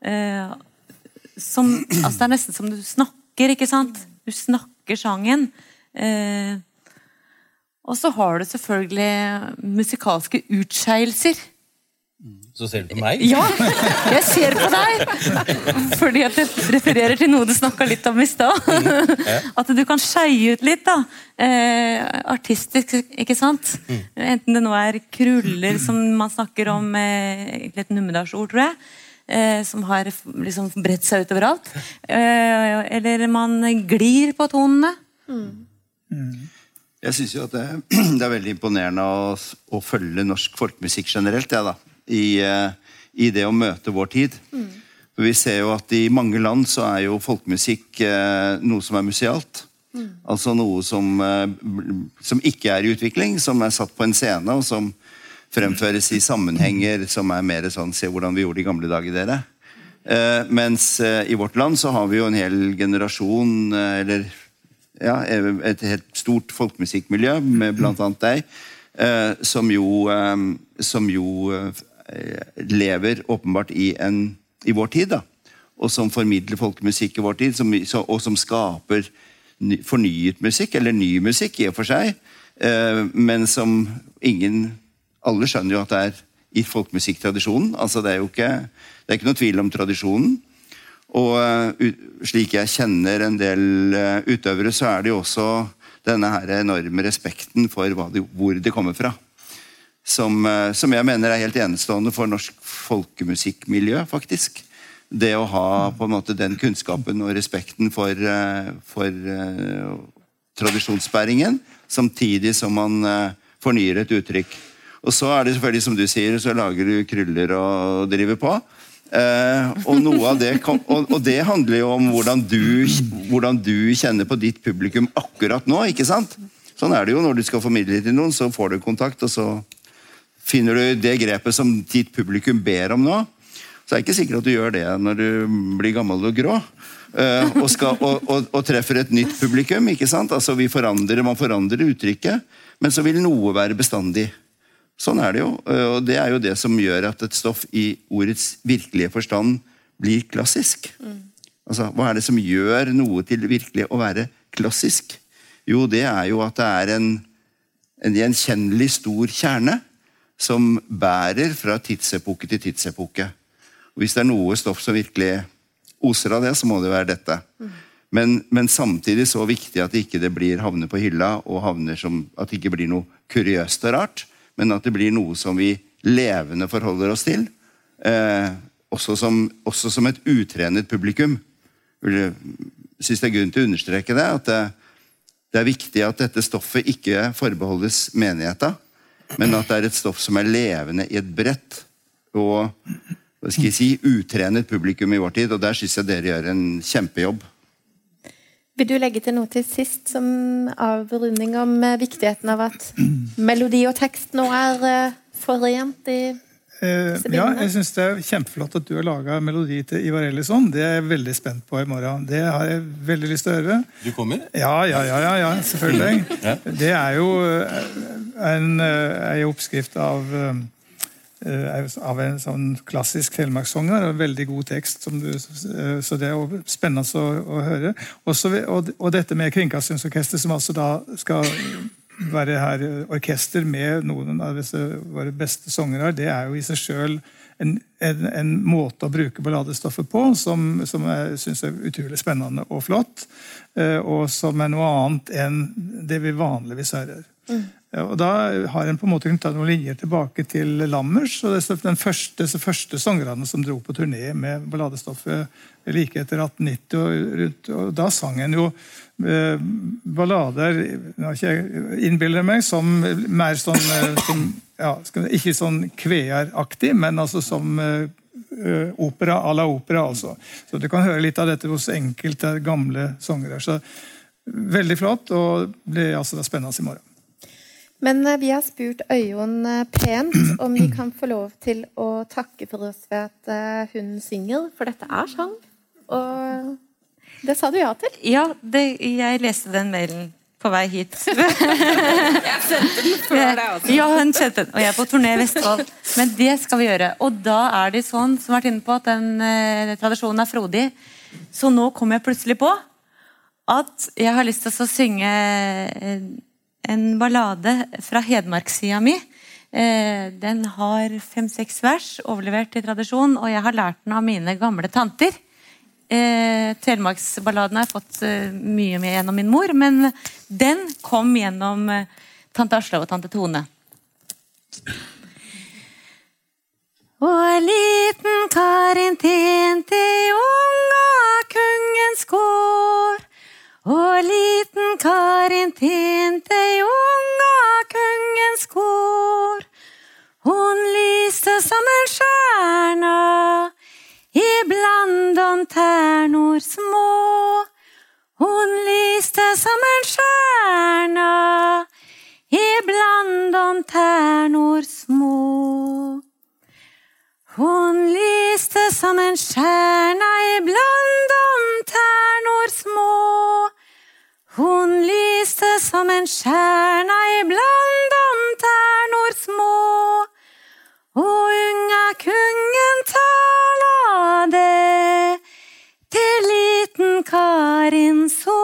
Eh, som, altså det er nesten som du snakker, ikke sant? Du snakker sangen. Eh, og så har du selvfølgelig musikalske utskeielser. Så ser du på meg? Ja, jeg ser på deg! Fordi at jeg refererer til noe du snakka litt om i stad. At du kan skeie ut litt, da. Eh, artistisk, ikke sant? Enten det nå er kruller, som man snakker om, eh, et numedalsord, tror jeg. Eh, som har liksom bredt seg ut overalt. Eh, eller man glir på tonene. Jeg syns jo at det, *clears throat* det er veldig imponerende å, å følge norsk folkemusikk generelt. Ja, da, i, eh, I det å møte vår tid. For Vi ser jo at i mange land så er jo folkemusikk eh, noe som er musealt. Altså noe som, eh, som ikke er i utvikling, som er satt på en scene, og som fremføres i sammenhenger som er mer sånn Se hvordan vi gjorde det i gamle dager, dere. Eh, mens eh, i vårt land så har vi jo en hel generasjon, eh, eller ja, et helt stort folkemusikkmiljø med bl.a. deg, eh, som jo, eh, som jo eh, lever åpenbart i, en, i vår tid. da, Og som formidler folkemusikk i vår tid, som, så, og som skaper ny, fornyet musikk, eller ny musikk i og for seg, men som ingen Alle skjønner jo at det er i folkemusikktradisjonen. altså Det er jo ikke, det er ikke noe tvil om tradisjonen. Og eh, slik jeg kjenner en del eh, utøvere, så er det jo også denne her enorme respekten for det, hvor det kommer fra. Som, eh, som jeg mener er helt enestående for norsk folkemusikkmiljø, faktisk. det å ha på en måte den kunnskapen og respekten for, for uh, tradisjonsbæringen, samtidig som man uh, fornyer et uttrykk. Og så er det selvfølgelig, som du sier, så lager du kryller og driver på. Eh, og, noe av det, kom, og, og, det handler jo om hvordan du, hvordan du kjenner på ditt publikum akkurat nå. ikke sant? Sånn er det jo når du skal formidle til noen, så får du kontakt, og så finner du det grepet som ditt publikum ber om nå. Så er det ikke sikkert at du gjør det når du blir gammel og grå. Uh, og, skal, og, og, og, treffer et nytt publikum. ikke sant? Altså vi forandrer, Man forandrer uttrykket, men så vil noe være bestandig. Sånn er det jo. Uh, og det er jo det som gjør at et stoff i ordets virkelige forstand blir klassisk. Mm. Altså, Hva er det som gjør noe til virkelig å være klassisk? Jo, det er jo at det er en, en gjenkjennelig stor kjerne som bærer fra tidsepoke til tidsepoke. Og Hvis det er noe stoff som virkelig oser av det, så må det være dette. Men, men samtidig så viktig at det ikke blir havner på hylla, og som, at det ikke blir noe kuriøst og rart, men at det blir noe som vi levende forholder oss til. Eh, også, som, også, som, et utrenet publikum. Jeg syns det er grunn til å understreke det. at det, det er viktig at dette stoffet ikke forbeholdes menigheta, men at det er et stoff som er levende i et bredt og hva skal jeg si, utrenet publikum i vår tid. Og der syns jeg dere gjør en kjempejobb. Vil du legge til noe til sist som avrunding om eh, viktigheten av at melodi og tekst nå er eh, forent i Uh, ja, jeg syns det er kjempeflott at du har laga melodi til Ivar Ellison. Det er jeg veldig spent på i morgen. Det har jeg veldig lyst til å høre. Du kommer? Ja, ja, ja, ja, ja selvfølgelig. *laughs* ja. Det er jo en, eh, en oppskrift av av en sånn klassisk telemarkssanger. Veldig god tekst, du, så det er spennende å, å høre. Også, og, og, dette med Kringkastingsorkester, som altså da skal være her orkester med noen av disse våre beste sangere, det er jo i seg sjøl en, en, en, måte å bruke balladestoffet på som, som jeg syns er utrolig spennende og flott. Eh, og som er noe annet enn det vi vanligvis hører. Mm. Og Da har en på en måte kunnet ta noen linjer tilbake til Lammers. og den første, Disse første sangerne som dro på turné med balladestoffet like etter 1890. Og, og Da sang en jo eh, ballader innbiller jeg meg, som mer sånn eh, som, ja, Ikke sånn kveeraktig, men altså som eh, opera à la opera. altså. Så Du kan høre litt av dette hos enkelte gamle sangere. Så Veldig flott, og det blir altså spennende i morgen. Men eh, vi har spurt Øyunn eh, pent *clears throat* om vi kan få lov til å takke for oss ved at eh, hun synger, for dette er sang. Og det sa du ja til? Ja, det, jeg leste den mailen på vei hit. *laughs* jeg sendte den før det også. Ja, hun sendte den. Og jeg er på turné i Vestfold. Men det skal vi gjøre. Og da er det sånn, som har vært inne på, at den eh, tradisjonen er frodig. Så nå kom jeg plutselig på at jeg har lyst til å synge en ballade fra hedmarkssida mi. Eh, den har fem-seks vers, overlevert i tradisjon, og jeg har lært den av mine gamle tanter. Eh, Telemarksballaden har jeg fått eh, mye med gjennom min mor, men den kom gjennom eh, tante Aslaug og tante Tone. Og liten Karin tjente unga kungens gård. Og liten Karin tinte unga kungens kor. Hun lyste som en stjärna ibland de tärnor små. Hun lyste som en stjärna ibland de tärnor små. Hun lyste som en stjärna ibland de tärnor små. Hun lyste som en stjerne iblant om ternor små. Og unga kungen tala det til liten Karin så.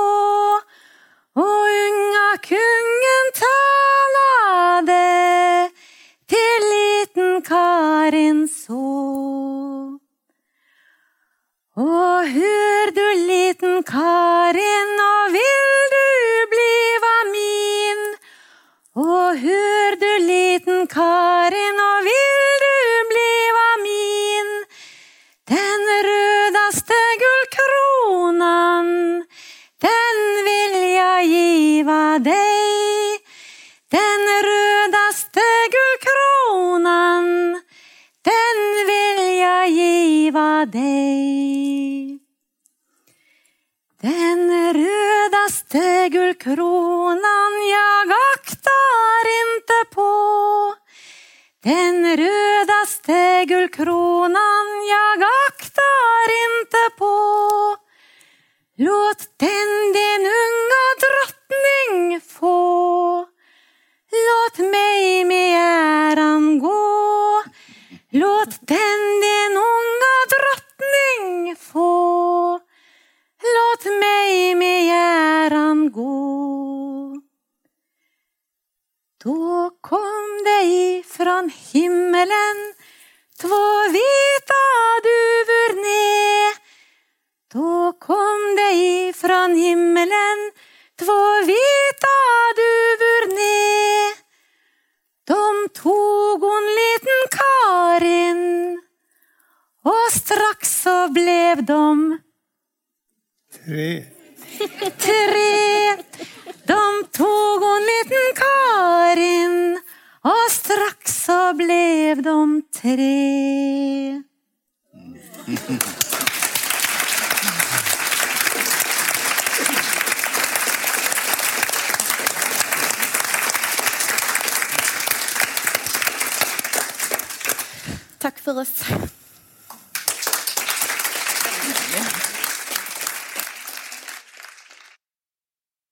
Og unga kungen tala det til liten Karin så. Og hør du liten Karin, og vil Hør du liten Karin, og vil du bliva min? Den rødaste gullkronan, den vil jeg giva deg. Den rødaste gullkronan, den vil jeg giva deg. Den rødaste gullkronan jeg akkurat aktar inte på. Den rödaste guldkronan jag aktar inte på. Låt den din Då kom det ifrån himmelen två vita duvor ned. Då kom det ifrån himmelen två vita duvor ned. De tog hon liten Karin och strax så blev de Tre. tre. De tog hon liten Karin og straks så blev de tre. Takk for oss.